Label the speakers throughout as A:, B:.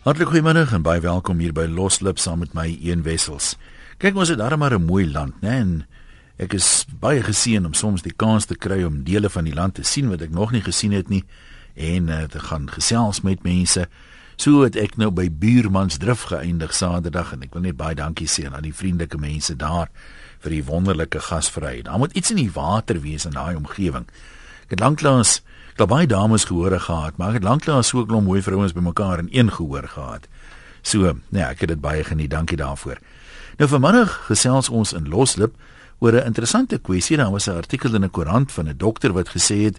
A: Hartlik goeiemôre en baie welkom hier by Loslip saam met my Een Wessels. Kyk ons het daar maar 'n mooi land, né? En ek is baie geseën om soms die kans te kry om dele van die land te sien wat ek nog nie gesien het nie en uh, te gaan gesels met mense. So het ek nou by Buurmansdrif geëindig Saterdag en ek wil net baie dankie sê aan die vriendelike mense daar vir die wonderlike gasvryheid. Daar moet iets in die water wees in daai omgewing. Ek het lanklaas Daar baie dames gehoor gehad, maar ek het lanklaas so 'n klomp mooi vrouens bymekaar in een gehoor gehad. So, nee, ek het dit baie geniet. Dankie daarvoor. Nou vanmiddag gesels ons in Loslip oor 'n interessante kwessie. Daar was 'n artikel in 'n koerant van 'n dokter wat gesê het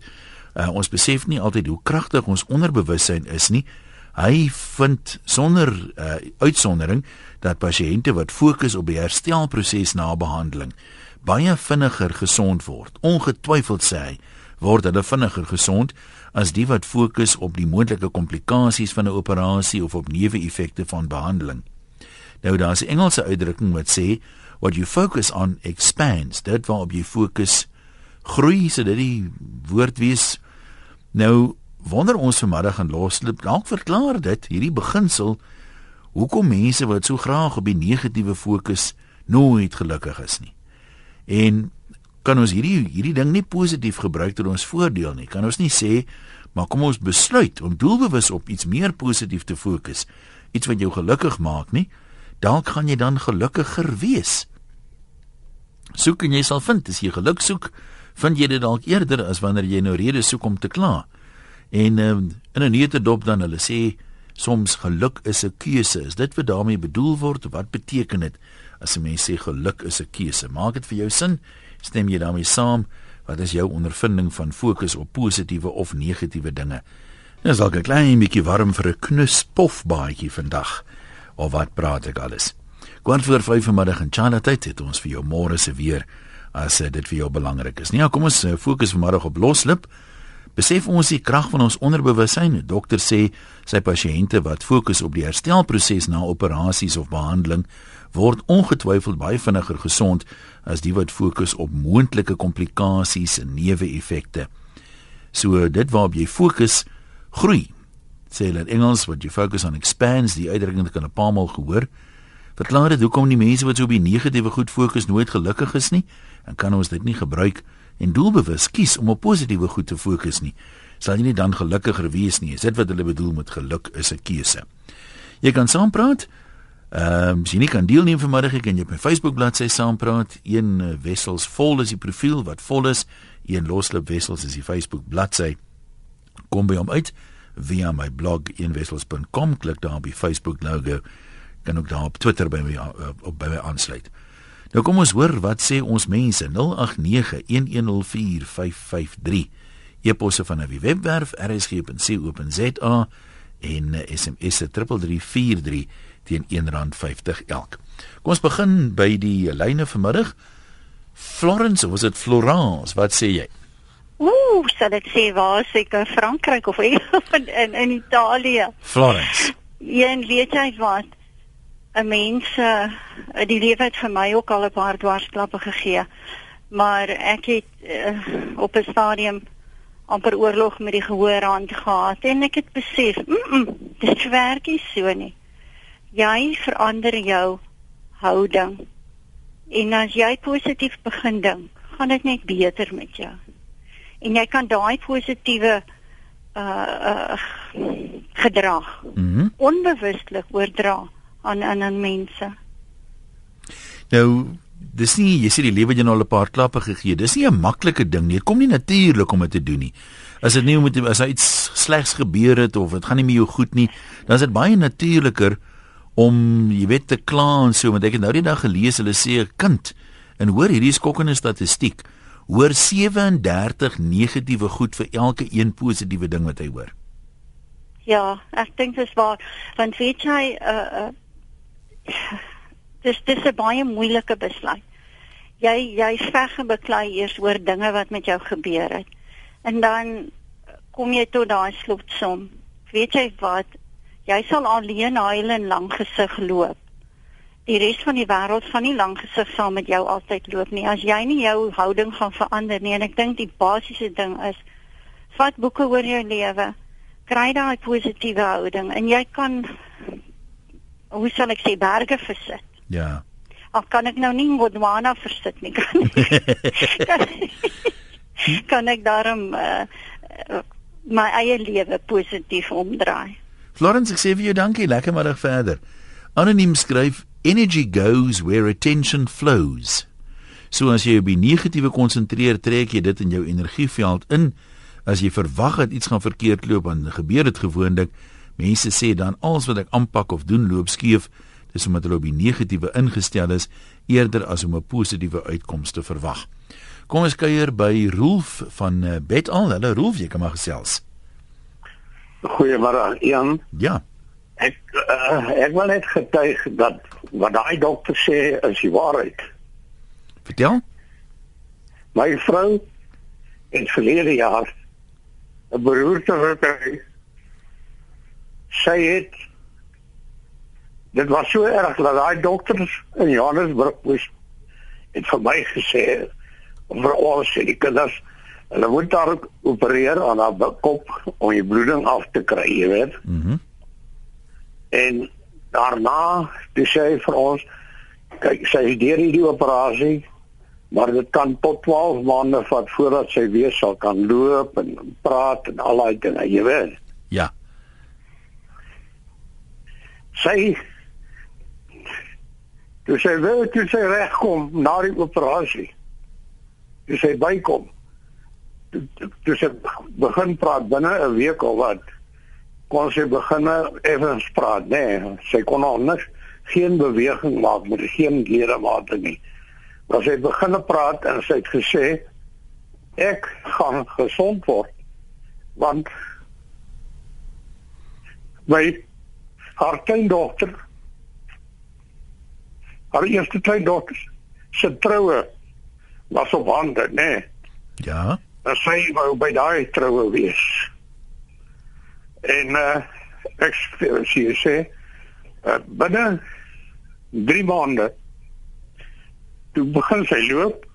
A: uh, ons besef nie altyd hoe kragtig ons onderbewussyn is nie. Hy vind sonder uh, uitsondering dat pasiënte wat fokus op die herstelproses na behandeling baie vinniger gesond word. Ongetwyfeld sê hy word hulle vinniger gesond as die wat fokus op die moontlike komplikasies van 'n operasie of op neeweffekte van behandeling. Nou daar's 'n Engelse uitdrukking wat sê what you focus on expands. Dit waarop jy fokus groei, so dit die woord wees. Nou wonder ons vanmiddag gaan loslip. Dalk verklaar dit hierdie beginsel hoekom mense wat so graag op die negatiewe fokus nooit gelukkig is nie. En kan ons hierdie hierdie ding nie positief gebruik tot ons voordeel nie. Kan ons nie sê maar kom ons besluit om doelbewus op iets meer positief te fokus, iets wat jou gelukkig maak nie. Dalk gaan jy dan gelukkiger wees. Soek en jy sal vind as jy geluk soek, vind jy dit dalk eerder as wanneer jy nou redes soek om te kla. En um, in 'n neutedop dan hulle sê soms geluk is 'n keuse. Is dit wat daarmee bedoel word? Wat beteken dit as 'n mens sê geluk is 'n keuse? Maak dit vir jou sin? Stem jy daarmee saam? Wat is jou ondervinding van fokus op positiewe of negatiewe dinge? Dis al 'n klein bietjie warm vir 'n knus pofbaadjie vandag. Of wat praat ek alles? Kwart voor 5 vanmiddag in China tyd het ons vir jou môre se weer as eh, dit vir jou belangrik is. Nee, kom ons eh, fokus vanmiddag op loslip. Besef ons die krag van ons onderbewussyn. Die dokter sê sy pasiënte wat fokus op die herstelproses na operasies of behandeling word ongetwyfeld baie vinniger gesond as die wat fokus op moontlike komplikasies en neeweffekte. So dit waarop jy fokus, groei. Sê hulle in Engels what you focus on expands, die uitdrukking het kan 'n paar maal gehoor. Verklaar dit hoekom die mense wat so op die negatiewe goed fokus nooit gelukkig is nie? En kan ons dit nie gebruik en doelbewus kies om op positiewe goed te fokus nie? Sal jy nie dan gelukkiger wees nie? Is dit wat hulle bedoel met geluk is 'n keuse? Jy kan saam praat 0800 Ehm um, as jy nie kan deelneem vanmiddag ek kan jy op my Facebook bladsy saampraat. Een uh, wessels vol is die profiel wat vol is. Een loslip wessels is die Facebook bladsy. Kom by hom uit via my blog eenwessels.com klik daar op die Facebook logo. Kan ook daar op Twitter by my uh, op by my aansluit. Nou kom ons hoor wat sê ons mense 0891104553. E-posse van die webwerf rsg.co.za en SMS se 3343 teen R1.50 elk. Kom ons begin by die lyne vanmiddag. Florence, was dit Florence? Wat sê jy?
B: Ooh, sal dit sê waar seker Frankryk of in in, in Italië.
A: Florence.
B: Ja, en weet jy wat? 'n Mens uh, die lewe het vir my ook al 'n paar dwarsklappe gegee. Maar ek het uh, op 'n stadium amper oorlog met die gehoor aan gehad en ek het besef, mm, -mm dit werk nie so nie jy verander jou houding. En as jy positief begin dink, gaan dit net beter met jou. En jy kan daai positiewe uh uh gedrag mm -hmm. onbewustelik oordra aan aan mense.
A: Nou, dis nie jy sê die lewe jou nou al 'n paar klappe gegee. Dis nie 'n maklike ding nie. Dit kom nie natuurlik om dit te doen nie. As dit nie moet as iets slegs gebeur het of dit gaan nie met jou goed nie, dan is dit baie natuurliker om jy weet te kla en so want ek het nou die dag gelees hulle sê 'n kind en hoor hierdie skokkende statistiek hoor 37 negatiewe goed vir elke een positiewe ding wat hy hoor.
B: Ja, ek dink dit is waar want weet jy uh uh dis dis 'n baie moeilike besluit. Jy jy veg en beklei eers oor dinge wat met jou gebeur het. En dan kom jy tot daai slotsom. Weet jy wat? Jy sal alleen huil en lank gesig loop. Die res van die wêreld gaan nie lank gesig saam met jou altyd loop nie. As jy nie jou houding gaan verander nie en ek dink die basiese ding is vat boeke oor jou lewe. Kry daai positiewe houding en jy kan hoe sal ek sê berge versit.
A: Ja.
B: Al kan ek nou nie Gondwana versit nie kan. kan, kan ek daarom uh, my eie lewe positief omdraai.
A: Florence, ek sê vir jou dankie, lekker middag verder. Anoniem skryf energy goes where attention flows. So as jy op die negatiewe konsentreer, trek jy dit in jou energieveld in. As jy verwag dat iets gaan verkeerd loop, dan gebeur dit gewoonlik. Mense sê dan alles wat ek aanpak of doen loop skeef. Dis omdat hulle op die negatiewe ingestel is eerder as om 'n positiewe uitkoms te verwag. Kom ons kuier by Rolf van uh, Betal. Hallo Rolf, jy kan maar gesels.
C: Goeiemôre, Jan.
A: Ja.
C: Ek uh, ek wil net getuig dat wat daai dokter sê is die waarheid.
A: Vertel.
C: My vrou het verlede jaar 'n beroerte gekry. Sy het dit was so erg dat daai dokters in Johannesburg moes het vir my gesê vir al sy kinders hulle moet daar opereer aan haar kop om die bloeding af te kry, jy weet.
A: Mhm. Mm
C: en daarna dis hy vir ons kyk sy het deur hierdie operasie maar dit kan tot 12 maande vat voordat sy weer sal kan loop en praat en al daai dinge jy weet
A: ja
C: sy dis sy wil toe sy regkom na die operasie dis hy bykom dis hy begin praat binne 'n week of wat kon sy begin effens praat, nee, sy kon niks geen beweging maak met geen ledemate nie. Maar sy het begin praat en sy het gesê ek gaan gesond word want my haar kleindogter haar eerste kleindogter se troue was op hande, nee.
A: Ja.
C: En sy wou by daai troue wees. En uh ek sê sê uh, binne 3 maande toe begin sy loop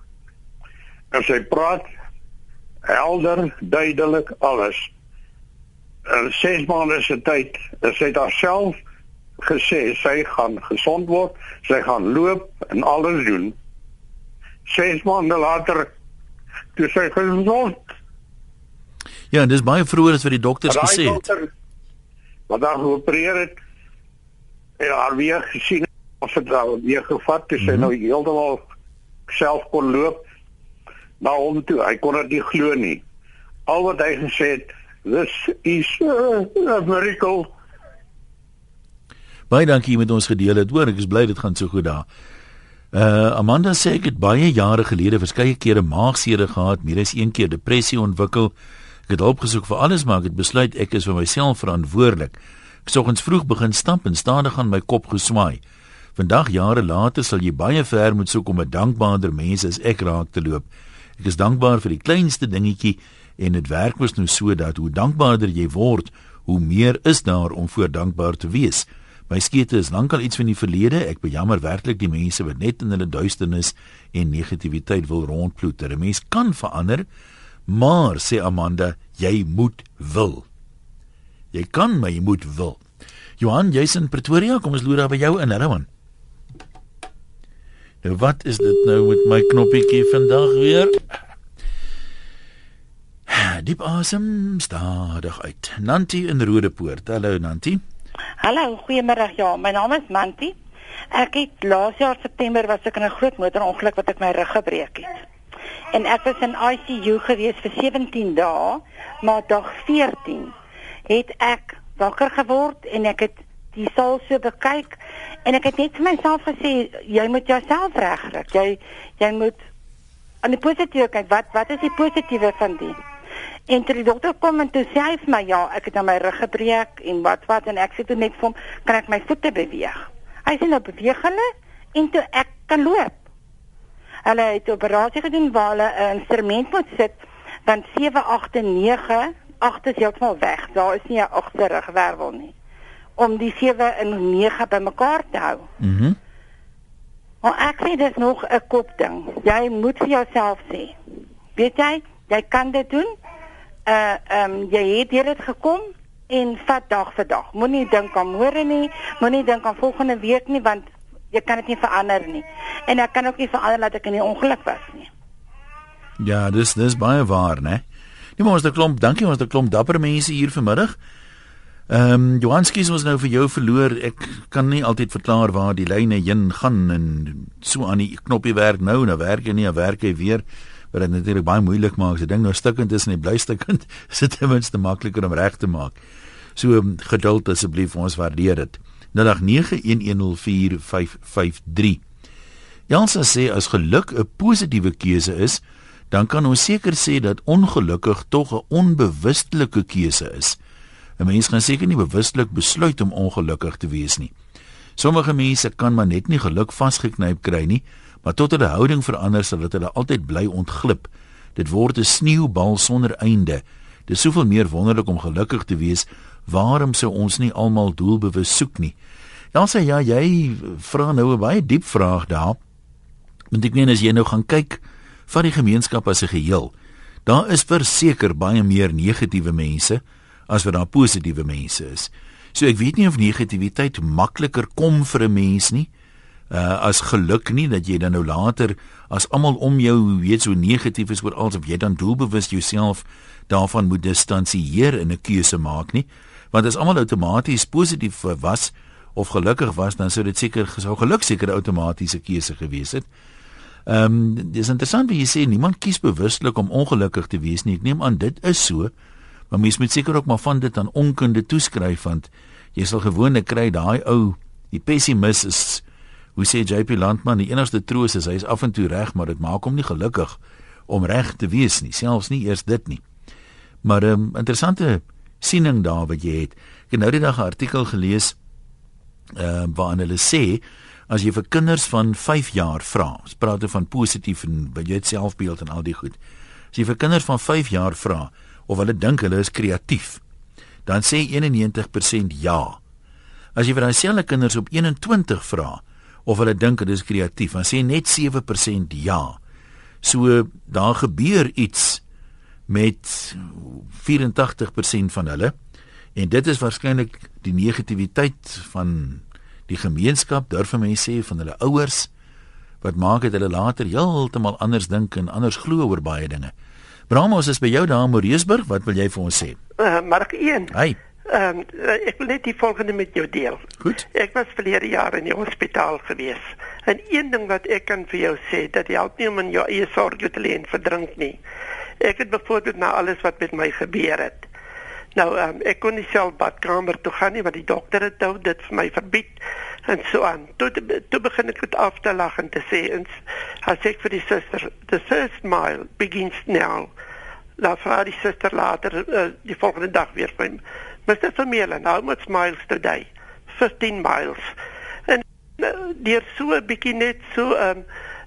C: en sy praat helder, duidelik alles. En 6 maande se tyd, sy het haarself gesê sy gaan gesond word, sy gaan loop en alles doen. 6 maande later toe sy gesond
A: Ja, dis baie vroeër as wat die dokters gesê het. Dokter,
C: wat daar geopereer het, en haar weer gesien of dit nou weer gevat het, sy mm -hmm. nou heeltemal self kon loop na hom toe. Hy kon dit nie glo nie. Al wat hy gesê het, this is a miracle.
A: Baie dankie met ons gedeel het. Hoor, ek is bly dit gaan so goed daar. Uh Amanda sê ek het baie jare gelede verskeie kere maagseer gehad, meer as een keer depressie ontwikkel. Ek het hulp gesoek vir alles, maar ek het besluit ek is vir myself verantwoordelik. Ek soggens vroeg begin stap en stadig aan my kop geswaai. Vandag jare later sal jy baie ver moet soek om 'n dankbaarder mens as ek raak te loop. Ek is dankbaar vir die kleinste dingetjie en dit werk mos nou so dat hoe dankbaarder jy word, hoe meer is daar om voor dankbaar te wees. My skete is lankal iets van die verlede. Ek bejammer werklik die mense wat net in hulle duisternis en negativiteit wil rondploeter. 'n Mens kan verander, Maar sê Amanda, jy moet wil. Jy kan, maar jy moet wil. Johan, jy's in Pretoria, kom ons loer daar by jou in Herman. Nou wat is dit nou met my knoppietjie vandag weer? Diep asem stadig uit. Nanti in Rodepoort. Hallo Nanti.
D: Hallo, goeiemôre. Ja, my naam is Nanti. Ek het laas jaar September was ek in 'n groot motorongeluk wat ek my rug gebreek het en ek was in ICU gewees vir 17 dae, maar dag 14 het ek wakker geword en ek het die saal so bekyk en ek het net vir myself gesê jy moet jouself regkry. Jy jy moet aan die positiewe kyk. Wat wat is die positiewe van dit? En toe die dokter kom en toe sê hy vir my ja, ek het aan my rug gebreek en wat wat en ek sê toe net vir hom, kan ek my voete beweeg? Hy sê nou beweeg hulle en toe ek kan loop. Hulle het 'n operasie gedoen waar hulle 'n instrument moet sit want 7 8 en 9 8 is heeltemal weg. Daar is nie 'n agterrug wervel nie om die 7 en 9 bymekaar te hou.
A: Mhm. Mm
D: maar ek sê dis nog 'n kop ding. Jy moet vir jouself sê. Weet jy, jy kan dit doen. Uh ehm um, jy het hier dit gekom. en vat dag vir dag. Moenie dink aan môre nie, moenie dink aan volgende week nie want jy kan dit nie verander nie. En ek kan ook nie verander dat ek in 'n ongeluk was nie.
A: Ja, dis dis baie waar, né? Nee, maar ons het 'n klomp, dankie, ons het 'n klomp dapper mense hier vanmiddag. Ehm um, Johanski is ons nou vir jou verloor. Ek kan nie altyd verklaar waar die lyne heen gaan en so aan die knoppie werk nou, nou werk hy nie, nou werk hy weer. Wat dit natuurlik baie moeilik maak as 'n ding nou stukkend is en hy bly stukkend, is dit ten minste makliker om reg te maak. So um, geduld asseblief, ons waardeer dit. 0891104553. Jansa sê as geluk 'n positiewe keuse is, dan kan ons seker sê dat ongelukkig tog 'n onbewustelike keuse is. 'n Mens gaan seker nie bewustelik besluit om ongelukkig te wees nie. Sommige mense kan maar net nie geluk vasgeknyp kry nie, maar tot hulle houding verander sodat hulle altyd bly ontglip. Dit word 'n sneeubal sonder einde. Dit is soveel meer wonderlik om gelukkig te wees. Waarom sou ons nie almal doelbewus soek nie? Dan sê ja, jy vra nou 'n baie diep vraag daar. Want ek meen as jy nou gaan kyk van die gemeenskap as 'n geheel, daar is verseker baie meer negatiewe mense as wat daar positiewe mense is. So ek weet nie of negativiteit makliker kom vir 'n mens nie uh as geluk nie dat jy dan nou later as almal om jou weet so negatief is oor alles of jy dan doelbewus jouself daarvan moet distansieer en 'n keuse maak nie want as almal outomaties positief was of gelukkig was dan sou dit seker sou geluk seker 'n outomatiese keuse gewees het. Ehm um, dis interessant wie jy sê niemand kies bewuslik om ongelukkig te wees nie. Ek neem aan dit is so. Maar mens moet seker ook maar van dit aan onkunde toeskryf want jy sal gewoonlik kry daai ou die pessimis is hoe sê JP Landman die enigste troos is hy is af en toe reg maar dit maak hom nie gelukkig om reg te wees nie selfs nie eers dit nie. Maar 'n um, ehm, interessante siening daar wat jy het. Ek het nou die dag 'n artikel gelees uh waarin hulle sê as jy vir kinders van 5 jaar vra, ons praat oor van positief en by jou selfbeeld en al die goed. As jy vir kinders van 5 jaar vra of hulle dink hulle is kreatief, dan sê 91% ja. As jy vir daai selfde kinders op 21 vra of hulle dink hulle is kreatief, dan sê net 7% ja. So daar gebeur iets met 84% van hulle en dit is waarskynlik die negativiteit van die gemeenskap durf mense sê van hulle ouers wat maak dit hulle later heeltemal anders dink en anders glo oor baie dinge. Bramos is by jou daar in Moreesburg, wat wil jy vir ons sê?
E: Uh, Mark 1.
A: Hey.
E: Ehm um, ek wil net die volgende met jou deel.
A: Goed.
E: Ek was verlede jaar in die hospitaal gewees. En een ding wat ek kan vir jou sê, dat help nie om in jou eie sorge te lê en verdrink nie. Ek het byvoorbeeld na alles wat met my gebeur het. Nou, um, ek kon nie self badkamer toe gaan nie want die dokter het nou dit vir my verbied en so aan. Toe toe begin ek met af te lag en te sê ens as ek vir die suster, the first mile begins now. La vra die suster later uh, die volgende dag weer vir my. Mr. Vermeulen, how much miles today? 15 miles. En uh, deur so 'n bietjie net so um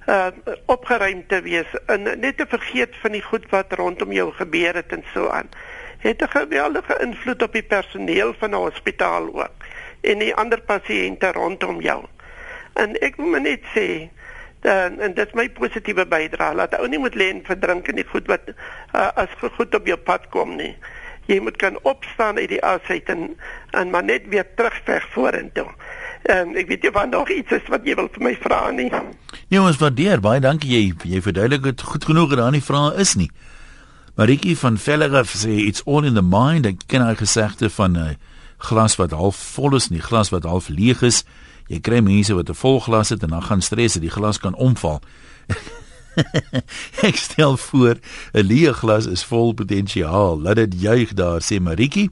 E: uh opgeruim te wees en net te vergeet van die goed wat rondom jou gebeur het en so aan. Het 'n geweldige invloed op die personeel van die hospitaal ook en die ander pasiënte rondom jou. En ek moet net sê dan en dit is my positiewe bydrae dat ou nie moet lê en verdrink in die goed wat uh, as goed op jou pad kom nie. Jy moet kan opstaan uit die asheid en en maar net weer terugveg vorentoe. Ehm ek weet jy van nog iets is wat jy wil vir my vra nie.
A: Nee, ons waardeer baie dankie jy jy verduidelik dit goed genoeg dat daar nie vrae is nie. Maritjie van Vellerif sê it's all in the mind. Ek ken haar gesegde van 'n uh, glas wat half vol is, nie glas wat half leeg is. Jy kry mense wat 'n vol glas het en dan gaan stres dat die glas kan omval. Ek stel voor 'n leeg glas is vol potensiaal. Laat dit juig daar sê Maritjie.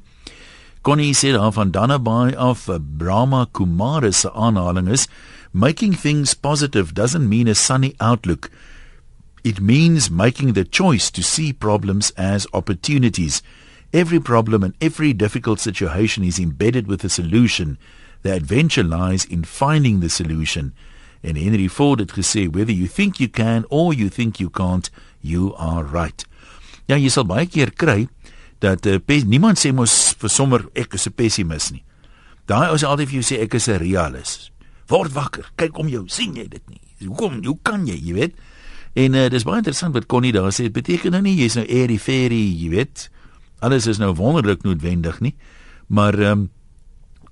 A: Connie sê dan van Danabai af uh, Brahma Kumar se aanhaling is making things positive doesn't mean a sunny outlook. It means making the choice to see problems as opportunities. Every problem and every difficult situation is embedded with a solution. The adventure lies in finding the solution. En Henry Ford het gesê whether you think you can or you think you can't, you are right. Ja, jy sal baie keer kry dat uh, niemand sê mos vir sommer ek is 'n pessimis nie. Daai ou sê altyd vir jou sê ek is 'n realist. Word wakker, kyk om jou, sien jy dit nie? Hoekom? Hoe kan jy, jy weet? En uh, dis baie interessant wat Connie daar sê. Dit beteken nou nie jy's nou airy fairy, jy weet. Alles is nou wonderlik noodwendig nie. Maar ehm um,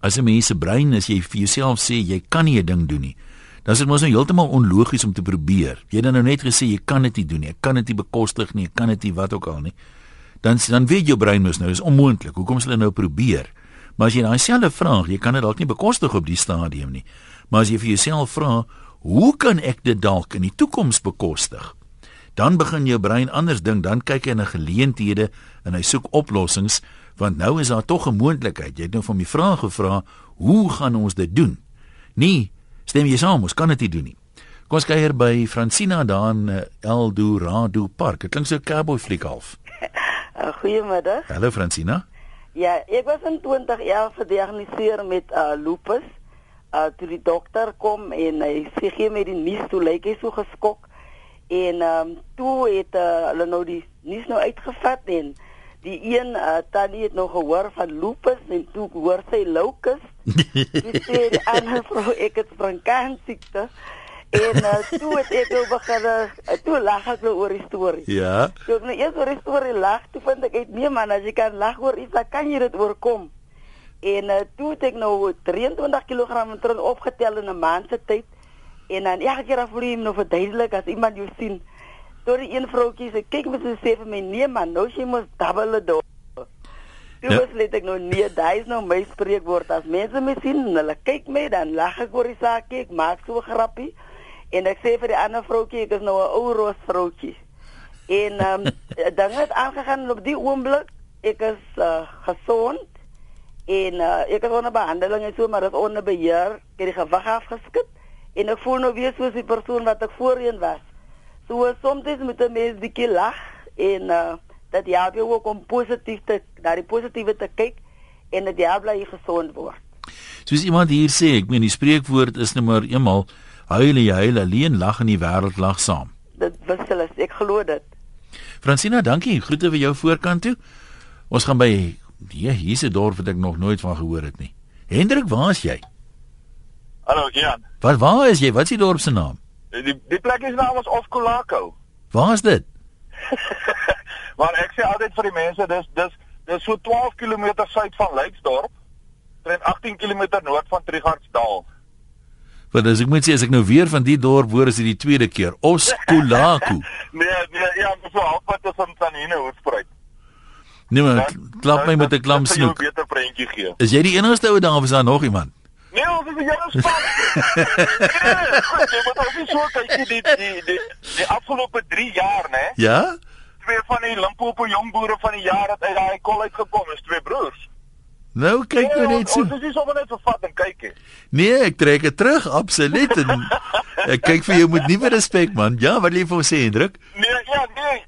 A: as 'n mens se brein as jy vir jouself sê jy kan nie 'n ding doen nie, dan is dit mos nou heeltemal onlogies om te probeer. Jy het nou net gesê jy kan dit nie doen nie. Ek kan dit nie bekostig nie. Ek kan dit nie wat ook al nie. Dan dan weet jou brein mos nou is onmoontlik. Hoekom sal jy nou probeer? Maar as jy daai selfe vraag, jy kan dit dalk nie bekostig op die stadium nie. Maar as jy vir jouself vra, hoe kan ek dit dalk in die toekoms bekostig? Dan begin jou brein anders dink, dan kyk hy na geleenthede en hy soek oplossings want nou is daar tog 'n moontlikheid. Jy het nou van my vraag gevra, hoe gaan ons dit doen? Nee, stem jy saam, ons kan dit nie doen nie. Kom ons kyk hier by Francina daar in eh, Eldorado Park. Dit klink so 'n cowboy fliek half.
F: Uh, goeiemiddag.
A: Hallo Francina.
F: Ja, ek was in 2011 gediagnoseer met uh, lupus. Uh toe die dokter kom en hy sê gee my die nuus toe lyk hy so geskok. En ehm um, toe het uh, hulle nou die nuus nou uitgevat en die een uh, tannie het nog gehoor van lupus en toe hoor sy locus. Dis die ander vrou ek het bronkansiekte. En uh, toe het ek nou begin uh, toe lag ek nou oor die storie.
A: Ja.
F: Toe ek nou eers oor die storie lag, toe vind ek uit nee man, as jy kan lag oor iets, dan kan jy dit oorkom. En uh, toe het ek nou 23 kg terug opgetel in 'n maand se tyd. En dan elke keer af vir hom nou verduidelik as iemand jou sien Toe die een vroutjie sê kyk met sy sê vir my nee man, nou sy moet double do. Toe ja. besluit ek nou nee, daai is nou my spreekwoord as mense my sien, hulle kyk my dan lag ek oor die saak, ek maak so 'n grappie en ek sê vir die ander vroutjie ek is nou 'n ou roos vroutjie. En ehm um, dan het aangegaan op die oomblik ek is uh, gesond en uh, ek het onder behandeling en so maar dit onder beheer, ek het die gewig afgeskit en ek voel nou weer soos die persoon wat ek voorheen was. So soms moet 'n mens bietjie lag en uh, dat jy ook ook om positief te na die positiewe te kyk en dat jy bly gesond word.
A: Soos iemand hier sê, ek meen die spreekwoord is net maar eenmal huil jy huil alleen lag in die wêreld lag saam.
F: Dit wissel is, ek glo dit.
A: Francina, dankie. Groete vir jou voorkant toe. Ons gaan by hier hier's 'n dorp wat ek nog nooit van gehoor het nie. Hendrik, waar is jy?
G: Hallo, Jan.
A: Wat waar is jy? Wat is die dorp se naam?
G: Die die plek is naam is Ofkolako.
A: Waar is dit?
G: maar ek sê altyd vir die mense, dis dis dis so 12 km suid van Leydsdorp en 18 km noord van Trigardsdal.
A: Want as ek moet sê as ek nou weer van die dorp hoor is dit die tweede keer, Ofkolako.
G: nee, nee, ja, so halfpad tussen Sanine Hoërspruit.
A: Nee maar, klap my met 'n klam snoek. Is jy die enigste ou daar of is daar nog iemand?
G: Nee, ons is hele span. Jy moet ook nie so kyk nie die die die die afgelope 3 jaar, né?
A: Ja?
G: Twee van die Limpopo jong boere van die jaar het uit daai kol uitgekom, is twee broers.
A: Nou kyk jy
G: nee,
A: net so.
G: Ons is sommer net vervat en kyk nie.
A: Nee, ek trek dit terug, absoluut. En ek kyk vir jou met nuwe respek, man. Ja, wat lief vir sê, Hendrik?
G: Nee, ja, nee.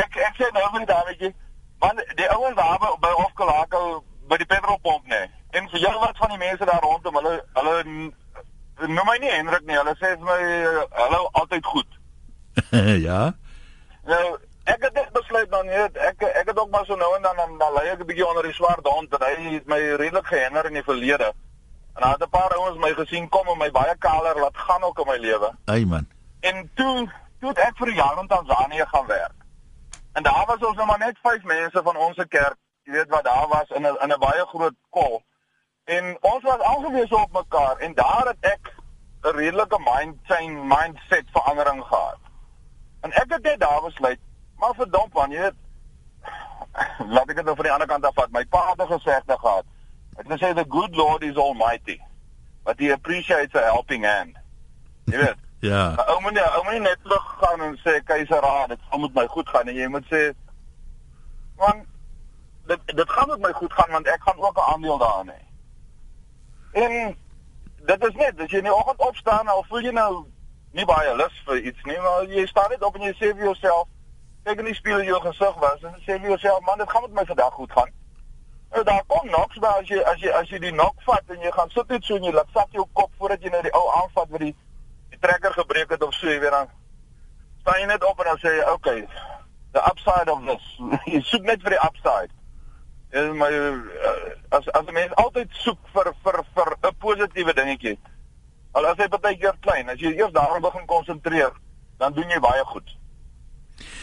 G: Ek ek sê nou vir dametjie, man, die ouens daar by Ofkalako by die petrolpomp, nee. En vir jou wat van die mense daar rondom, hulle hulle noem my nie Hendrik nie. Hulle sê vir my hulle altyd goed.
A: ja.
G: Nou, ek het dit besluit dan net ek ek het ook maar so nou en dan dan, dan lê ek 'n bietjie onder die swart hond en hy het my redelik gehinder in die verlede. En daar het 'n paar ouens my gesien kom en my baie kaler laat gaan ook in my lewe.
A: Ai man.
G: En toe toe ek vir 'n jaar in Tansanië gaan werk. En daar was ons nou maar net 5 mense van ons kerk, jy weet wat daar was in 'n in 'n baie groot kol. En ons was algewees op mekaar en daar het ek 'n redelike mind change mindset verandering gehad. En ek het net daar besluit, maar verdomp man, jy weet laat ek dit nou van die ander kant af vat. My pa het gesegde gehad. Hy het gesê the good lord is almighty, but he appreciates a helping hand. Jy weet.
A: ja.
G: Ou nie ou nie net terug gaan en sê keiserraad, dit sal met my goed gaan en jy moet sê man dit dit gaan met my goed gaan want ek gaan ook 'n aandeel daarin hê. En dit is net as jy in die oggend opstaan al voel jy nou nie baie lus vir iets nie, maar jy staan net op en jy sê vir jouself, kyk in die spieël jou gesig was en sê vir jouself, man, dit gaan met my vandag goed gaan. En daar kom noks maar as jy as jy as jy die nok vat en jy gaan sit net so en jy laat sak jou kop voordat jy nou die ou aanvat wat die die trekker gebreek het of so, jy weet dan staan jy net op en dan sê jy, okay, the upside of this. jy soek net vir die upside. En my uh, as as mense altyd soek vir vir vir 'n positiewe dingetjie. Al as hy baie keer klein, as jy eers daarop begin konsentreer, dan doen jy baie goed.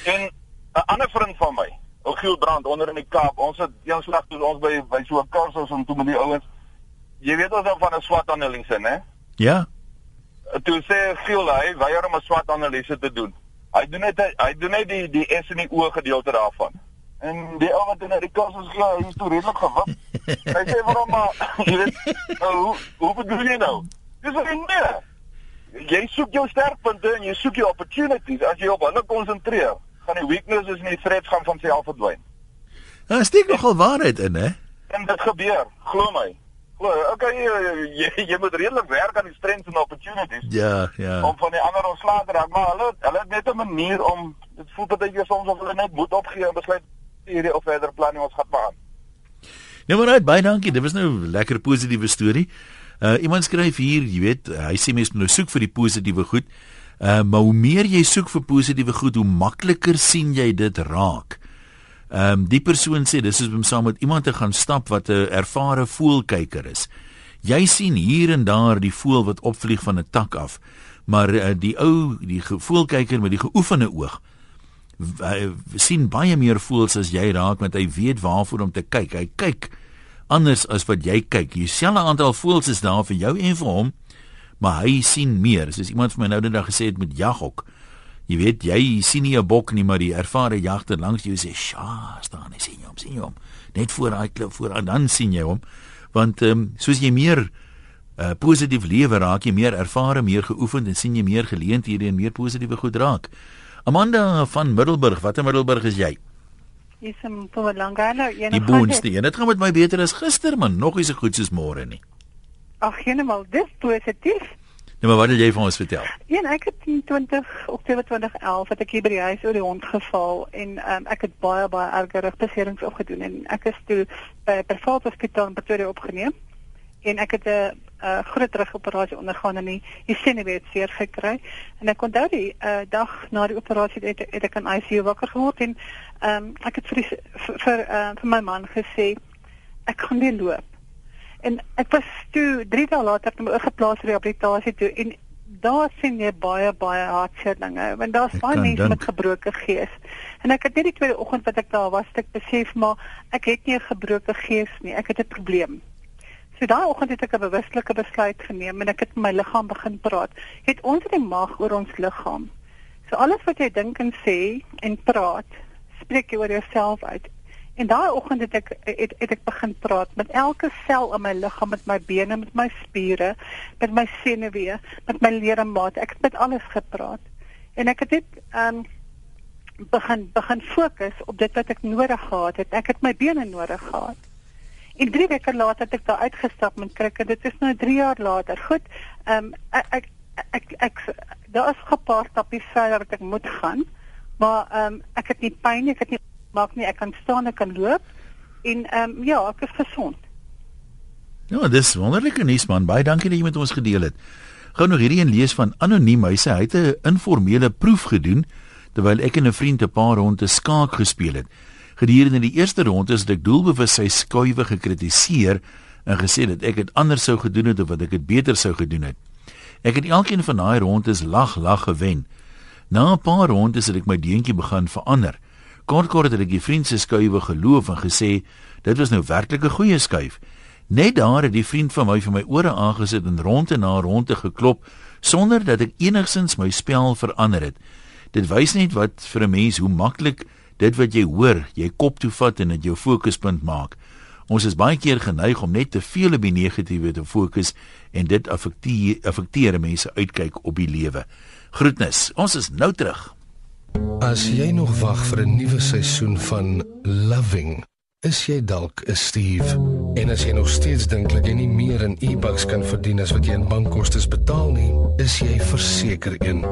G: En 'n ander vriend van my, Ook Gielbrand onder in die Kaap. Ons het een slag toe ons by by so 'n kursus om toe met die ouens. Jy weet ons dan van 'n SWOT analise, né?
A: Ja.
G: Toe sê Giel hy weier om 'n SWOT analise te doen. Hy doen net hy doen net die die S en die O gedeelte daarvan. En die ou wat in die kursus gee, hy is toe redelik gewip. hy sê waarom maar jy weet nou, hoe hoe bedoel jy nou? Dis wat ek nee. Jy soek jou sterkpunte en jy soek jou opportunities. As jy op hulle konsentreer, gaan die weaknesses en die threats gaan van self verdwyn.
A: Daar steek nogal waarheid in, hè?
G: En dit gebeur, glo my. Glo, okay, jy, jy jy moet redelik werk aan die strengths en opportunities
A: Ja, ja.
G: om van die ander ontslae te raak, maar hulle hulle het net 'n manier om dit voel baie keer soms of hulle net moet opgee en besluit hierdie of verder planning ons gaan baan.
A: Nou maar uit, baie dankie. Dit was nou 'n lekker positiewe storie. Uh iemand skryf hier, jy weet, hy sê mense moet nou soek vir die positiewe goed. Uh maar hoe meer jy soek vir positiewe goed, hoe makliker sien jy dit raak. Ehm um, die persoon sê dis is om saam met iemand te gaan stap wat 'n ervare voelkyker is. Jy sien hier en daar die voël wat opvlieg van 'n tak af, maar uh, die ou, die voelkyker met die geoefende oog, hy sien baie meer voels as jy raak want hy weet waarvoor om te kyk. Hy kyk anders as wat jy kyk. Dieselfde aantal voels is daar vir jou en vir hom, maar hy sien meer. Soos iemand vir my nou net gesê het met jaghok. Jy weet jy sien nie 'n bok nie, maar die ervare jagter langs jou sê, "Sja, staan hy sien hom, sien hom." Net voor daai klip voor en dan sien jy hom. Want ehm um, soos jy meer uh, positief lewe raak, jy meer ervare, meer geoefen en sien jy meer geleenthede en meer positiewe goed raak. Amanda van Middelburg, watter Middelburg is jy?
H: Dis 'n Mpumalanga, een
A: Die boonste een. Dit gaan met my beter as gister, man. Nog nie so goed soos môre nie.
H: Ag, heeltemal dis positief.
A: Nou maar wat wil jy vir ons vertel?
H: Een ek het in 20 Oktober 2011 het ek hier by die huis oor die hond geval en um, ek het baie baie erge rugbeserings opgedoen en ek is toe by 'n privaat hospitaal in Pretoria opgeneem en ek het 'n uh, groot rugoperasie ondergaan en die, die senuwee het seer gekry. En ek onthou die uh, dag na die operasie het, het ek in ICU wakker geword en um, ek het vir die, vir vir, uh, vir my man gesê ek gaan weer loop. En ek was toe 3 dae later het my oorgeplaas rehabilitasie toe en daar sien jy baie baie hartseer dinge want daar's baie mense
A: dink.
H: met gebroke gees. En ek het net die tweede oggend wat ek daar was ek besef maar ek het nie 'n gebroke gees nie. Ek het 'n probleem So daai oggend het ek 'n bewuslike besluit geneem en ek het met my liggaam begin praat. Het ons het die mag oor ons liggaam. So alles wat jy dink en sê en praat, spreek jy oor jouself uit. En daai oggend het ek het, het ek begin praat met elke sel in my liggaam, met my bene, met my spiere, met my senuwee, met my ledemate. Ek het met alles gepraat. En ek het dit ehm um, begin begin fokus op dit wat ek nodig gehad het. Ek het my bene nodig gehad. En 3 weke later het ek daar uitgestap met krikke. Dit is nou 3 jaar later. Goed. Ehm um, ek ek ek, ek daar is 'n paar stappies verder wat ek moet gaan. Maar ehm um, ek het nie pyn nie, ek het nie maak nie, ek kan staan, ek kan loop en ehm um, ja, ek is gesond.
A: Ja, dis wonderlike nuus man. Baie dankie dat jy met ons gedeel het. Gou nog hierdie een lees van anoniem. Hy sê hy het 'n informele proef gedoen terwyl ek en 'n vriend 'n paar ronde skaak gespeel het. Gedurende die eerste ronde het ek doelbewus sy skuwe gekritiseer en gesê dat ek dit anders sou gedoen het of wat ek dit beter sou gedoen het. Ek het elkeen van daai rondes lag lag gewen. Na 'n paar rondes het ek my deentjie begin verander. Kort kort het ek die vriend se skuwe geloof en gesê dit was nou werklik 'n goeie skuif. Net daar het die vriend van my vir my ore aangesit en ronde na ronde geklop sonder dat ek enigsins my spel verander het. Dit wys net wat vir 'n mens hoe maklik dit wat jy hoor, jy kop toe vat en dit jou fokuspunt maak. Ons is baie keer geneig om net te veel op die negatiewe te fokus en dit affekteer affekteer mense uitkyk op die lewe. Groetnis. Ons is nou terug.
I: As jy nog wag vir 'n nuwe seisoen van Loving, is jy dalk 'n Steve. En as jy nog steeds dink dat jy nie meer in e-bucks kan verdien as wat jy in bankkoste betaal nie, is jy verseker een.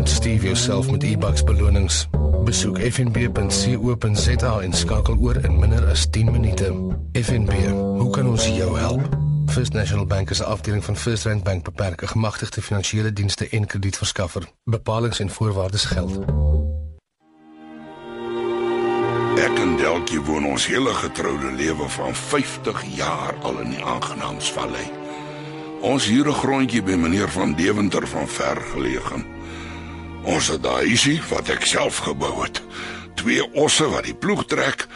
I: Ontstief jouself met e-bucks belonings. Besoek fnb.co.za en skakel oor in minder as 10 minute. FNB, hoe kan ons jou help? First National Bank is 'n afdeling van First Rand Bank beperk, 'n gemagtigde finansiële dienste en kredietverskaffer. Bepalings en voorwaardes geld.
J: Ek en Delkie woon ons hele getroude lewe van 50 jaar al in die aangenaamsvallei. Ons huur 'n grondjie by meneer van Deventer van ver geleë. Ons het daai huisie wat ek self gebou het. twee osse wat die ploeg trek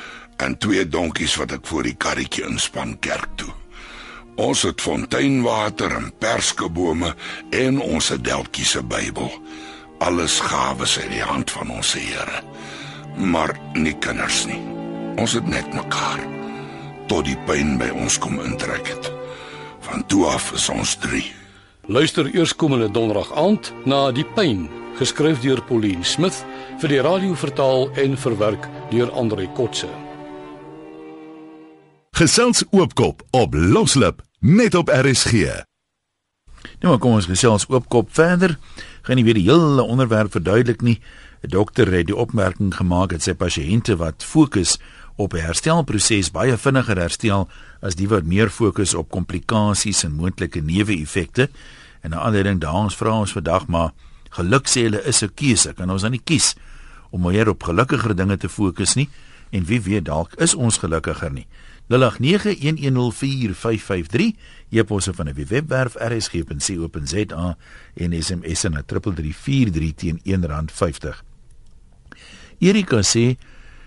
J: en twee donkies wat ek voor die karretjie inspan kerk toe. Ons het fonteinwater en perskebome en ons het deltjie se Bybel. Alles gawes uit die hand van ons Here. Maar nie kinders nie. Ons het net mekaar tot die pyn by ons kom intrek het. Van toe af is ons 3.
I: Luister eers komende donderdag aand na Die Pyn, geskryf deur Pauline Smith vir die radio vertaal en verwerk deur Andre Kotse.
K: Gesels oopkop op Loslip net op RSG.
A: Nou maar kom ons gesels oopkop verder. Gaan nie weer die hele onderwerp verduidelik nie. 'n Dokter het die opmerking gemaak dat sy pasiënte wat fokus op 'n herstelproses baie vinniger herstel as die wat meer fokus op komplikasies en moontlike neeweffekte. En 'n ander ding, daans vra ons vandag maar geluk sê hulle is 'n keuse. Kan ons dan nie kies om meer op gelukkiger dinge te fokus nie? En wie weet dalk is ons gelukkiger nie. 0891104553 e-posse van 'n webwerf rsg.co.za en SMS na 3343 teen R1.50. Erika sê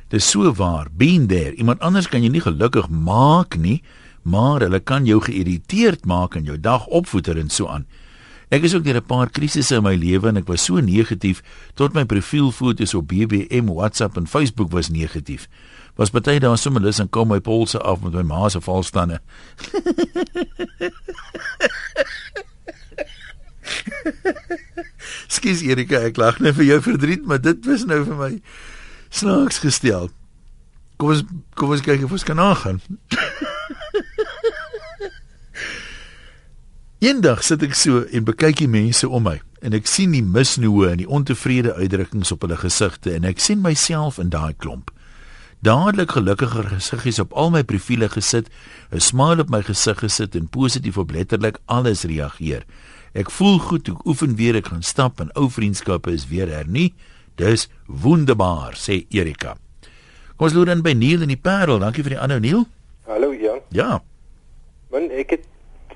A: dis so waar, been there. Iemand anders kan jou nie gelukkig maak nie, maar hulle kan jou geïrriteerd maak en jou dag opvoeder en so aan. Ek is ook deur 'n paar krisisse in my lewe en ek was so negatief tot my profielfoto's op BBM, WhatsApp en Facebook was negatief was baie daar sommer lus en kom my polse af met my ma se valstande. Skus Erika, ek lag net vir jou verdriet, maar dit was nou vir my snaaks gestel. Kom ons kom ons kyk of ons kan aangaan. Eendag sit ek so en bekyk die mense om my en ek sien die misnoë en die ontevrede uitdrukkings op hulle gesigte en ek sien myself in daai klomp dadelik gelukkiger gesiggies op al my profile gesit, 'n smile op my gesig gesit en positief op letterlik alles reageer. Ek voel goed, ek oefen weer, ek gaan stap en ou vriendskappe is weer hernie. Dis wonderbaar, sê Erika. Kom ons loer dan by Neil in die Parel. Dankie vir die aanhou Neil.
L: Hallo Jan.
A: Ja.
L: Man, ek het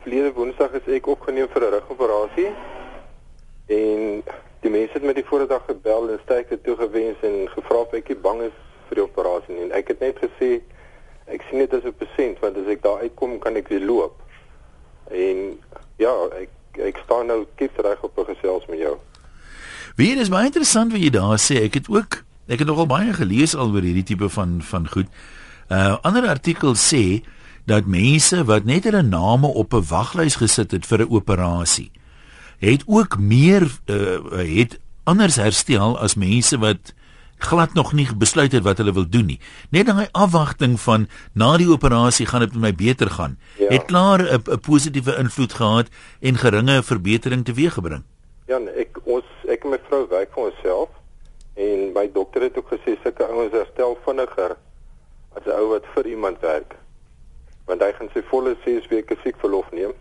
L: verlede Woensdag is ek opgeneem vir 'n rugoperasie. En die mense het my die vorige dag gebel en sterkte toegewens en gevra of ek bang is vir die operasie nie. En ek het net gesê ek sien dit as 'n persent want as ek daar uitkom kan ek weer loop. En ja, ek ek staan nou kies reg op 'n gesels met jou.
A: Wie is baie interessant wat jy daar sê. Ek het ook ek het nogal baie gelees al oor hierdie tipe van van goed. Uh ander artikel sê dat mense wat net hulle name op 'n waglys gesit het vir 'n operasie het ook meer uh, het anders herstel as mense wat glad nog nie besluit het wat hulle wil doen nie. Net daai afwagting van na die operasie gaan dit met my beter gaan. Ja. Het klaar 'n positiewe invloed gehad en geringe verbetering teweeggebring.
L: Ja, ek ons en my vrou werk vir onsself en my dokter het ook gesê sulke ouens herstel vinniger as 'n ou wat vir iemand werk. Want hy gaan sy volle 6 weke siek verlof neem,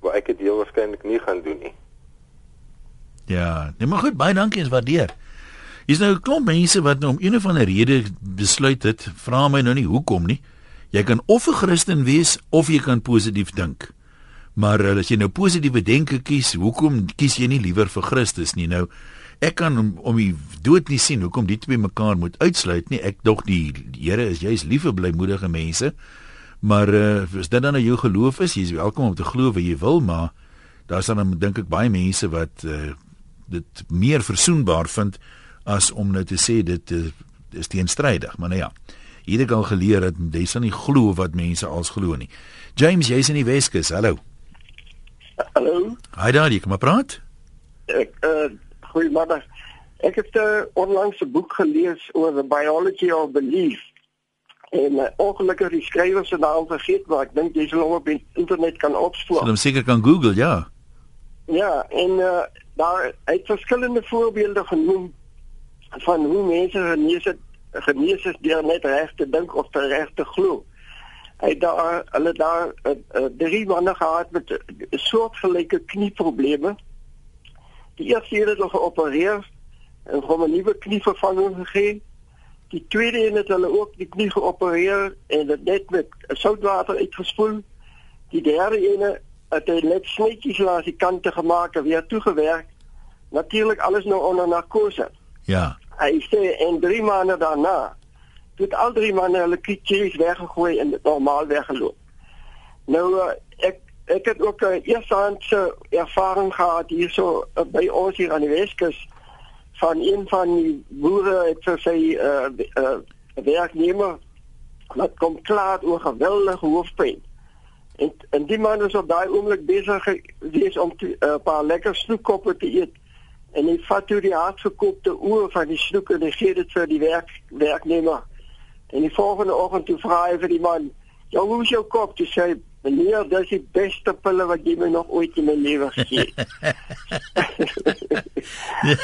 L: wat ek dit heel waarskynlik nie gaan doen nie.
A: Ja, nee maar goed, baie dankie, is waardeer. Hier's nou 'n klomp mense wat nou om een of ander rede besluit het, vra my nou nie hoekom nie. Jy kan of 'n Christen wees of jy kan positief dink. Maar as jy nou positiewe denke kies, hoekom kies jy nie liewer vir Christus nie? Nou ek kan om, om die dood nie sien hoekom die twee mekaar moet uitsluit nie. Ek dog die, die Here is juis lief vir blymoedige mense. Maar uh, as dit dan nou jou geloof is, jy's welkom om te glo wat jy wil, maar daar's dan dink ek baie mense wat uh, dit meer versoenbaar vind as om nou te sê dit uh, is teenstrydig, maar nou ja. Hierde kan geleer dat jy sal nie glo wat mense als glo nie. James, jy's in die Weskus. Hallo.
M: Hallo.
A: Hi daar, jy kom maar praat.
M: Ek uh goeiemôre. Ek het uh, onlangs 'n boek gelees oor the biology of belief. En uh, ongelukkig die skrywer se naam vergeet, maar ek dink jy sal hom op die internet kan opspoor.
A: Sal hom seker kan Google, ja.
M: Ja, en uh daar het verskillende voorbeelde genoem van hoe mense genees het genees is deur net reg te dink of te reg te glo. Hy daar hulle daar uh, uh, drie manne gehad met soortgelyke knieprobleme. Die eerste een het geopereer en hom 'n nuwe knievervanging gegee. Die tweede een het hulle ook die knie geopereer en dit net met soutwater uitgespoel. Die derde een het hy net snytjies langs die kante gemaak en weer toegewerk. Natuurlik alles nou onder narkose.
A: Ja.
M: Hy sê en 3 maande daarna het al drie manne hulle kitjies weggegooi en normaal weggeloop. Nou uh, ek ek het ook 'n uh, eershandse ervaring gehad hierso uh, by ons hier aan die Weskus van een van die boere het vir sy uh, werknemer wat kom klaar oor geweldige hoofpyn. En en die man was op daai oomblik besig gewees om 'n uh, paar lekker snoekkoppe te eet. En hy vat toe die hardgekookte oor van die snoek en hy gee dit die werk werknemer. En die volgende oggend toe vra hy vir die man: "Ja, hoe is jou kop?" Toe sê hy: "Meneer, dis die beste pille wat jy my nog ooit in my lewe gegee het."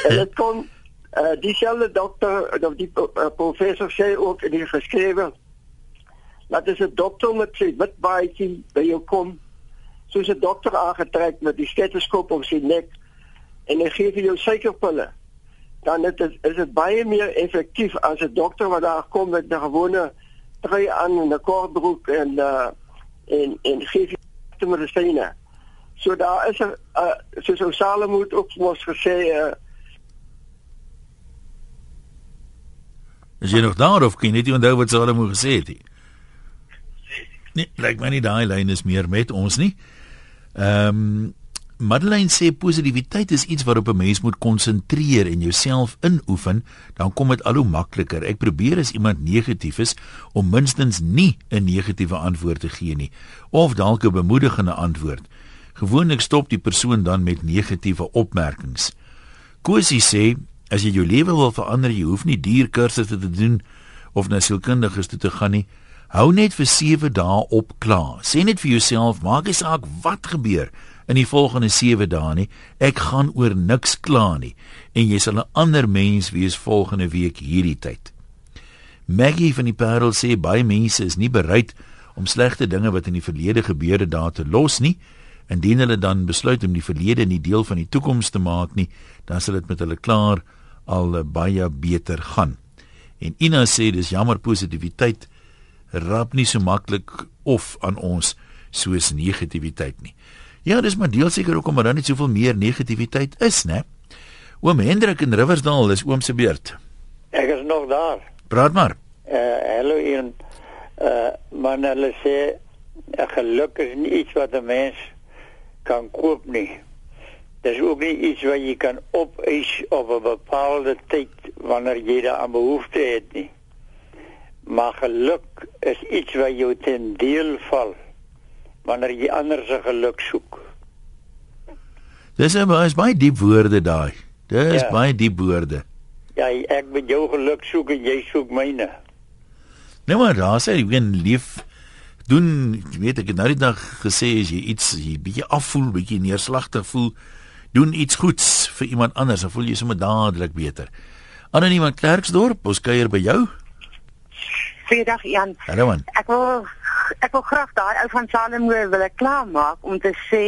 M: en dit kon uh, dieselfde dokter of die uh, professor sê ook in die geskrewe dat as 'n dokter met sy wit baadjie by jou kom, soos 'n dokter aangetrek met die stetoskoop op sy nek en hy gee vir jou suikerpille, dan dit is, is dit baie meer effektief as 'n dokter wat daar kom met 'n gewone trui aan en 'n kortbroek en uh en en gee die medisyne. So daar is 'n uh, soos ou Salomo ook mos gesê uh
A: Is jy nog daar of kan jy net onthou wat Salomo gesê het? Nee, lyk my nie daai lyn is meer met ons nie. Ehm um, Madeleine sê positiwiteit is iets waarop 'n mens moet konsentreer en jouself inoefen, dan kom dit al hoe makliker. Ek probeer as iemand negatief is om minstens nie 'n negatiewe antwoord te gee nie of dalk 'n bemoedigende antwoord. Gewoonlik stop die persoon dan met negatiewe opmerkings. Kosie sê as jy jou lewe wil verander, jy hoef nie duur kursusse te doen of na sielkundiges toe te gaan nie. Hou net vir 7 dae op klaar. Sê net vir jouself, maak nie saak wat gebeur in die volgende 7 dae nie. Ek gaan oor niks kla nie en jy sal 'n ander mens wees volgende week hierdie tyd. Maggie van die Parel sê baie mense is nie bereid om slegte dinge wat in die verlede gebeur het daar te los nie. Indien hulle dan besluit om die verlede nie deel van die toekoms te maak nie, dan sal dit met hulle klaar al baie beter gaan. En Ina sê dis jammer positiwiteit rap nie so maklik of aan ons soos negativiteit nie. Ja, dis maar deel seker hoekom daar net soveel meer negativiteit is, né? Oom Hendrik in Riversdal is oom se beurt.
N: Ek is nog daar.
A: Praat maar.
N: Eh uh, hallo een eh uh, man hulle sê geluk is nie iets wat 'n mens kan koop nie. Dis ook nie iets wat jy kan opeis op 'n bepaalde tyd wanneer jy daaraan behoefte het nie. Maar geluk is iets wat jou ten deel val wanneer jy ander se geluk soek.
A: Dis baie baie diep woorde daai. Dis ja. baie diep woorde.
N: Ja, ek met jou geluk soek en jy soek myne.
A: Nee maar daar sê jy gaan lief doen, jy weet ek het nou die dag gesê as jy iets jy bietjie afvoel, bietjie neerslagtig voel, doen iets goeds vir iemand anders, dan voel jy sommer dadelik beter. Anoniem in Klerksdorp, ons kuier by jou.
O: Goeiedag Jan.
A: Hallo man.
O: Ek wil ek wil graag daai ou van Salomo wil ek klaar maak om te sê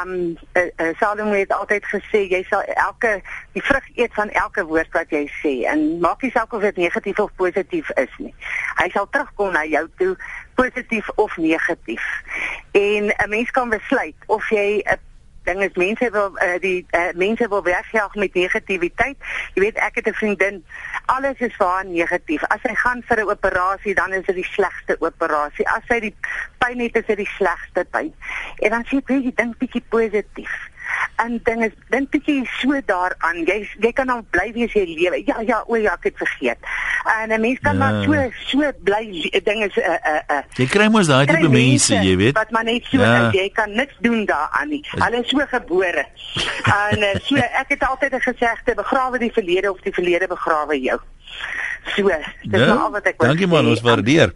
O: um uh, uh, Salomo het altyd gesê jy sal elke die vrug eet van elke woord wat jy sê en maak nie saak of dit negatief of positief is nie. Hy sal terugkom na jou toe positief of negatief. En 'n mens kan besluit of jy 'n ding is mense wil uh, die uh, mense wil wegjaag met negativiteit. Jy weet ek het 'n vriendin, alles is vir haar negatief. As sy gaan vir 'n operasie, dan is dit die slegste operasie. As sy die pyn het, is dit die slegste pyn. En dan sê jy dink bietjie positief en ding is dink bietjie so daaraan jy jy kan dan bly wees jy lewe ja ja o ja ek het vergeet en 'n mens kan ja. maar so so bly ding is 'n uh, 'n uh, uh,
A: jy kry mos daai tipe mense jy weet
O: wat maar net so ja. is, jy kan niks doen daaraan nie hulle is so gebore en uh, so ek het altyd 'n gesegde begrawe die verlede of die verlede begrawe jou so dis ja? al wat ek
A: wil dankie man ons waardeer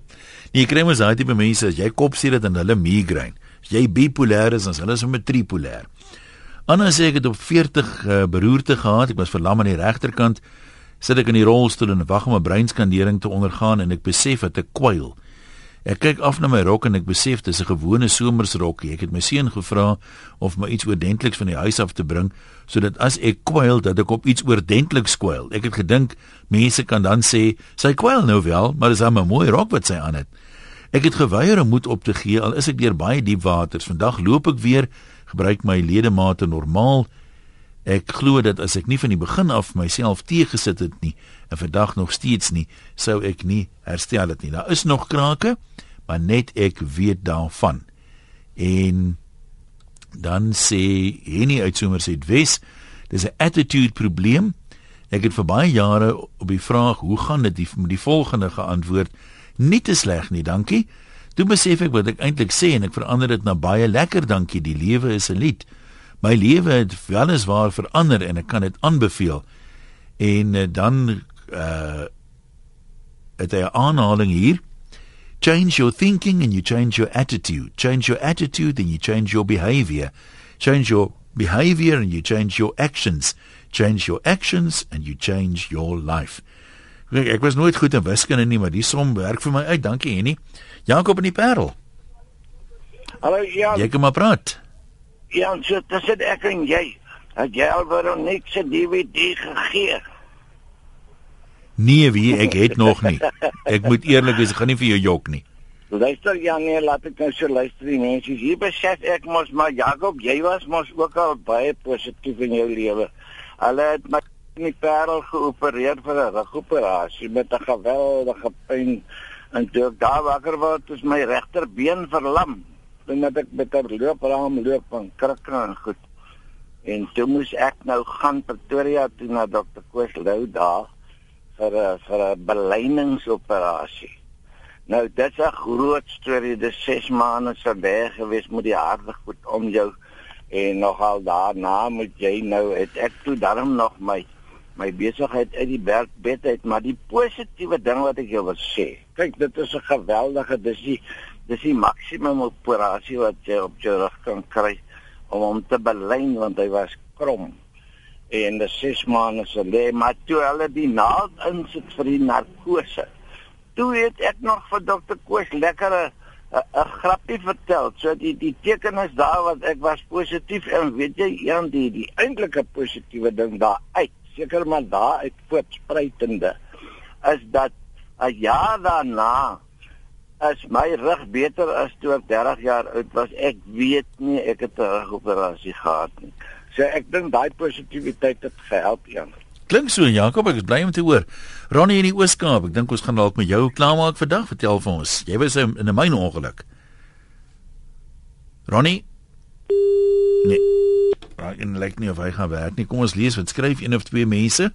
A: jy kry mos daai tipe mense as jy kop sien dit en hulle migraine jy bipolêr is as hulle is met tripolêr Anna sê ek het op 40 uh, eh, beroerte gehad. Ek was verlam aan die regterkant. Sit ek in die rolstoel en wag om 'n breinskandering te ondergaan en ek besef dat ek kwyl. Ek kyk af na my rok en ek besef dis 'n gewone somersrokkie. Ek het my seun gevra of my iets oordentliks van die huis af te bring sodat as ek kwyl dat ek op iets oordentliks kwyl. Ek het gedink mense kan dan sê sy kwyl nou wel, maar dis 'n mooi rok wat sy aan het. Ek het geweier om moed op te gee al is ek deur baie diep waters. Vandag loop ek weer gebruik my ledemate normaal Ek glo dat as ek nie van die begin af myself teëgesit het nie en vandag nog steeds nie, sou ek nie herstel het nie. Daar is nog krake, maar net ek weet daarvan. En dan sê Henny uit Somerset Wes, dis 'n attitude probleem. Ek het vir baie jare op die vraag hoe gaan dit die, die volgende geantwoord, nie te sleg nie, dankie. Toe besef ek wat ek eintlik sê en ek verander dit na baie lekker, dankie. Die lewe is 'n lied. My lewe het weliswaar verander en ek kan dit aanbeveel. En uh, dan uh het hy 'n aanhaling hier. Change your thinking and you change your attitude. Change your attitude and you change your behavior. Change your behavior and you change your actions. Change your actions and you change your life. Ek, ek was nooit goed in wiskunde nie, maar die som werk vir my uit. Dankie, Henny. Jakob in die Parel.
P: Hallo Jan.
A: Jy kom maar praat.
P: Jan, so tussen ek en jy, het jy al vir niks se DVD gegee?
A: Nee, wie ek het nog nie. Ek moet eerlik wees, ek gaan nie vir jou jok nie.
P: Luister Jan, nee, laat ek nou so luister die mense. Hier besef ek mos maar Jakob, jy was mos ook al baie positief in jou lewe. Hulle het my in die parel geopereer vir 'n rugoperasie met 'n geweldige pyn en toe ek daar wakker word, is my regterbeen verlam. Dan het ek met 'n loopraam loop van krikke en goed. En toe moes ek nou gaan Pretoria toe na dokter Koos Lou daar vir 'n vir 'n beleiningsoperasie. Nou dit's 'n groot storie. Dis 6 maande se weg gewees met die harde goed om jou en nogal daarna moet jy nou het ek toe daarom nog my my besigheid uit die bed uit, maar die positiewe ding wat ek jou wil sê. Kyk, dit is 'n geweldige dis die dis die maksimum operasie wat jy op jou rug kan kry om hom te belyn want hy was krom en die 6 maande se lê maar toe hulle die naald insit vir die narkose. Toe het ek nog vir dokter Koos lekkere 'n grappie vertel. So die die teken is daar wat ek was positief en weet jy een die die eintlike positiewe ding daar uit seker maar daar uit voortspruitende is dat 'n jaar daarna as my rug beter as toe ek 30 jaar oud was. Ek weet nie ek het 'n rugoperasie gehad nie. So ek dink daai positiwiteit het gehelp, Jan.
A: Klink so Jakob, ek is bly om te hoor. Ronnie in die Ooskaap, ek dink ons gaan dalk met jou klaarmaak vandag. Vertel vir ons. Jy was in 'n myn ongeluk. Ronnie? Nee. Raak in lyk nie of hy gaan werk nie. Kom ons lees wat skryf een of twee mense.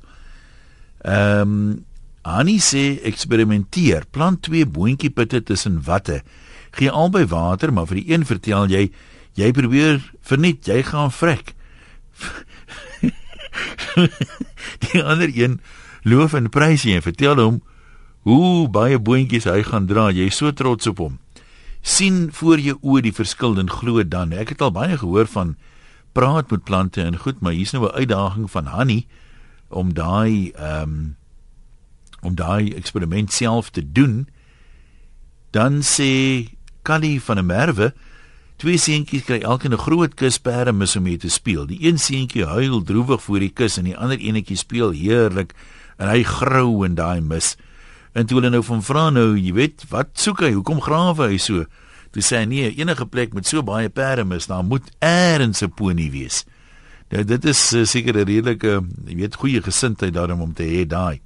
A: Ehm um, Annie sê eksperimenteer. Plant twee boontjie pitte tussen watte. Gee albei water, maar vir die een vertel jy jy probeer verniet, jy gaan vrek. die ander een loof en prys hy en vertel hom hoe baie boontjies hy gaan dra. Jy is so trots op hom. sien voor jou oë die verskil en glo dan. Ek het al baie gehoor van praat met plante en goed, maar hier's nou 'n uitdaging van Hanni om daai ehm um, om daai eksperiment self te doen. Dan sê Callie van 'n merwe Twee seentjies kry elkeen 'n groot kusperde mis om mee te speel. Die een seentjie huil droewig voor die kus en die ander enetjie speel heerlik en hy grou in daai mis. En toe hulle nou van vra nou, jy weet, wat soek hy? Hoekom grawe hy so? Toe sê hy nee, enige plek met so baie perde mis, daar moet eers 'n ponie wees. Nou dit is uh, seker 'n redelike, jy weet, goeie gesindheid daarom om te hê daai.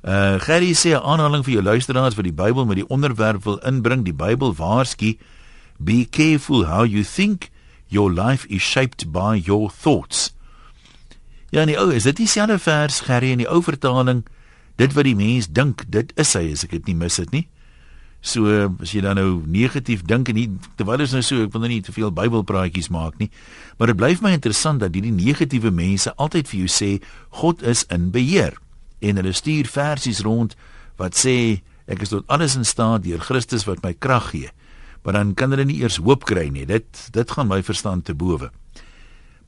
A: Uh Gerry sê 'n aanhaling vir jou luisteraars wat die Bybel met die onderwerp wil inbring, die Bybel waarsku Be careful how you think. Your life is shaped by your thoughts. Ja nee, ou, is dit dieselfde vers Gerry in die ou vertaling? Dit wat die mens dink, dit is hy, as ek dit nie mis het nie. So as jy dan nou negatief dink en nie terwyl is nou so, ek wil nou nie te veel Bybelpraatjies maak nie, maar dit bly vir my interessant dat hierdie negatiewe mense altyd vir jou sê God is in beheer en hulle stuur versies rond wat sê ek is tot alles in staat deur Christus wat my krag gee maar dan kan hulle nie eers hoop kry nie. Dit dit gaan my verstand te bowe.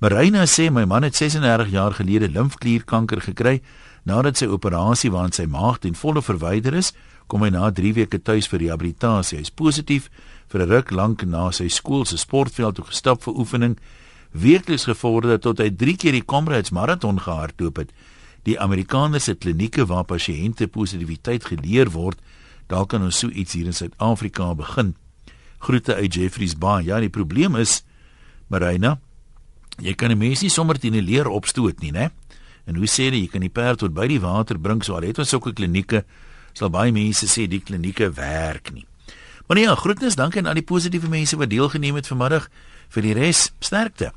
A: Marina sê my man het 36 jaar gelede limfklierkanker gekry. Nadat sy operasie waarin sy maag ten volle verwyder is, kom hy na 3 weke tuis vir rehabilitasie. Hy is positief vir 'n ruk lank na sy skool se sportveld toe gestap vir oefening. Weekliks gevorder tot hy 3 keer die Comrades marathon gehardloop het. Die Amerikaanse klinieke waar pasiënte positiwiteit geleer word, dalk kan ons so iets hier in Suid-Afrika begin. Groete uit Jeffreys Bay. Ja, die probleem is Marina Jy kan 'n mens nie sommer teen 'n leer opstoot nie, né? En hoe sê jy jy kan die perd tot by die water bring so al het ons sulke klinieke sal baie mense sê die klinieke werk nie. Maar nee, ja, groetnis, dankie aan al die positiewe mense wat deelgeneem het vanmiddag vir die res sterkte.